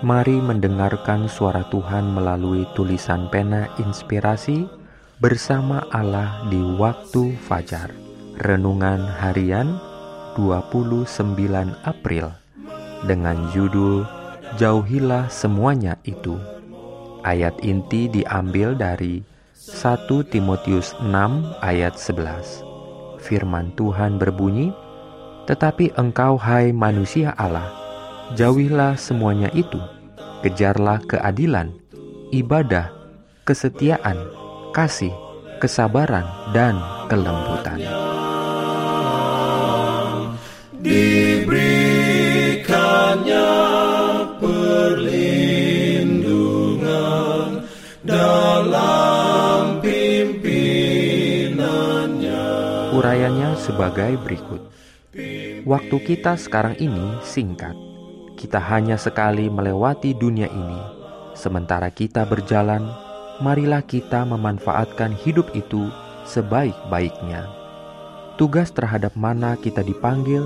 Mari mendengarkan suara Tuhan melalui tulisan pena inspirasi bersama Allah di waktu fajar. Renungan harian 29 April dengan judul Jauhilah semuanya itu. Ayat inti diambil dari 1 Timotius 6 ayat 11. Firman Tuhan berbunyi, "Tetapi engkau hai manusia Allah, Jauhilah semuanya itu, kejarlah keadilan, ibadah, kesetiaan, kasih, kesabaran, dan kelembutan. Diberikannya perlindungan dalam pimpinannya. Urayanya sebagai berikut. Waktu kita sekarang ini singkat kita hanya sekali melewati dunia ini. Sementara kita berjalan, marilah kita memanfaatkan hidup itu sebaik-baiknya. Tugas terhadap mana kita dipanggil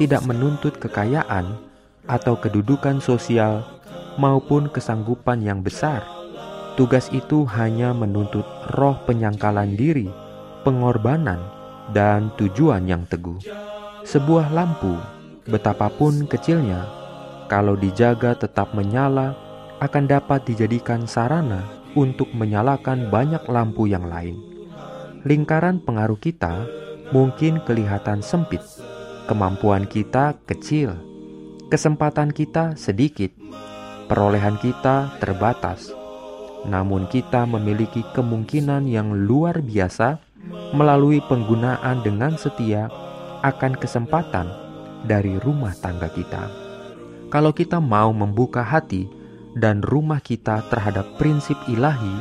tidak menuntut kekayaan atau kedudukan sosial maupun kesanggupan yang besar. Tugas itu hanya menuntut roh penyangkalan diri, pengorbanan, dan tujuan yang teguh. Sebuah lampu, betapapun kecilnya, kalau dijaga tetap menyala, akan dapat dijadikan sarana untuk menyalakan banyak lampu yang lain. Lingkaran pengaruh kita mungkin kelihatan sempit, kemampuan kita kecil, kesempatan kita sedikit, perolehan kita terbatas. Namun, kita memiliki kemungkinan yang luar biasa melalui penggunaan dengan setia akan kesempatan dari rumah tangga kita. Kalau kita mau membuka hati dan rumah kita terhadap prinsip ilahi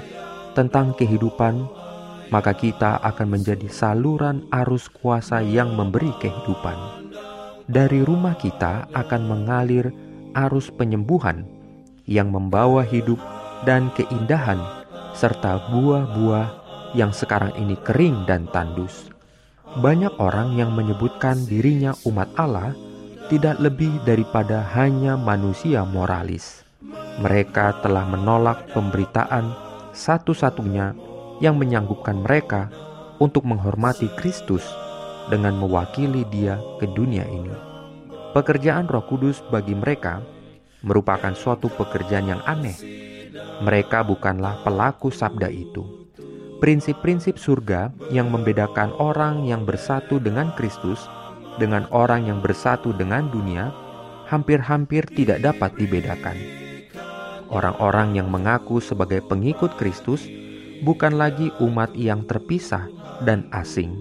tentang kehidupan, maka kita akan menjadi saluran arus kuasa yang memberi kehidupan. Dari rumah kita akan mengalir arus penyembuhan yang membawa hidup dan keindahan serta buah-buah yang sekarang ini kering dan tandus. Banyak orang yang menyebutkan dirinya umat Allah tidak lebih daripada hanya manusia moralis. Mereka telah menolak pemberitaan satu-satunya yang menyanggupkan mereka untuk menghormati Kristus dengan mewakili Dia ke dunia ini. Pekerjaan Roh Kudus bagi mereka merupakan suatu pekerjaan yang aneh. Mereka bukanlah pelaku sabda itu. Prinsip-prinsip surga yang membedakan orang yang bersatu dengan Kristus dengan orang yang bersatu dengan dunia hampir-hampir tidak dapat dibedakan. Orang-orang yang mengaku sebagai pengikut Kristus bukan lagi umat yang terpisah dan asing.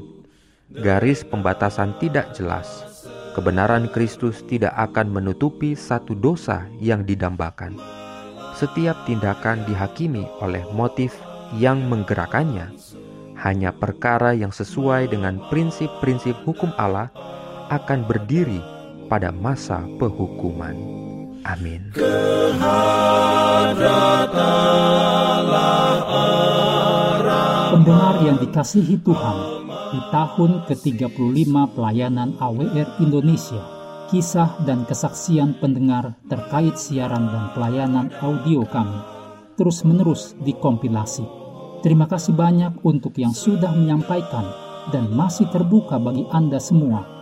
Garis pembatasan tidak jelas. Kebenaran Kristus tidak akan menutupi satu dosa yang didambakan. Setiap tindakan dihakimi oleh motif yang menggerakkannya, hanya perkara yang sesuai dengan prinsip-prinsip hukum Allah akan berdiri pada masa penghukuman. Amin. Pendengar yang dikasihi Tuhan, di tahun ke-35 pelayanan AWR Indonesia, kisah dan kesaksian pendengar terkait siaran dan pelayanan audio kami terus-menerus dikompilasi. Terima kasih banyak untuk yang sudah menyampaikan dan masih terbuka bagi Anda semua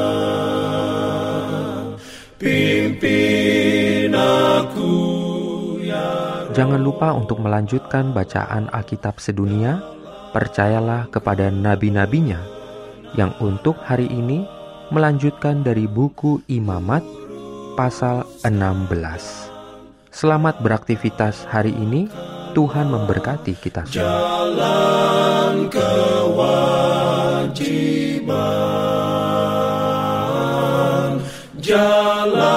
Jangan lupa untuk melanjutkan bacaan Alkitab sedunia. Percayalah kepada nabi-nabinya yang untuk hari ini melanjutkan dari buku Imamat pasal 16. Selamat beraktivitas hari ini. Tuhan memberkati kita semua. Jalan kewajiban, jalan.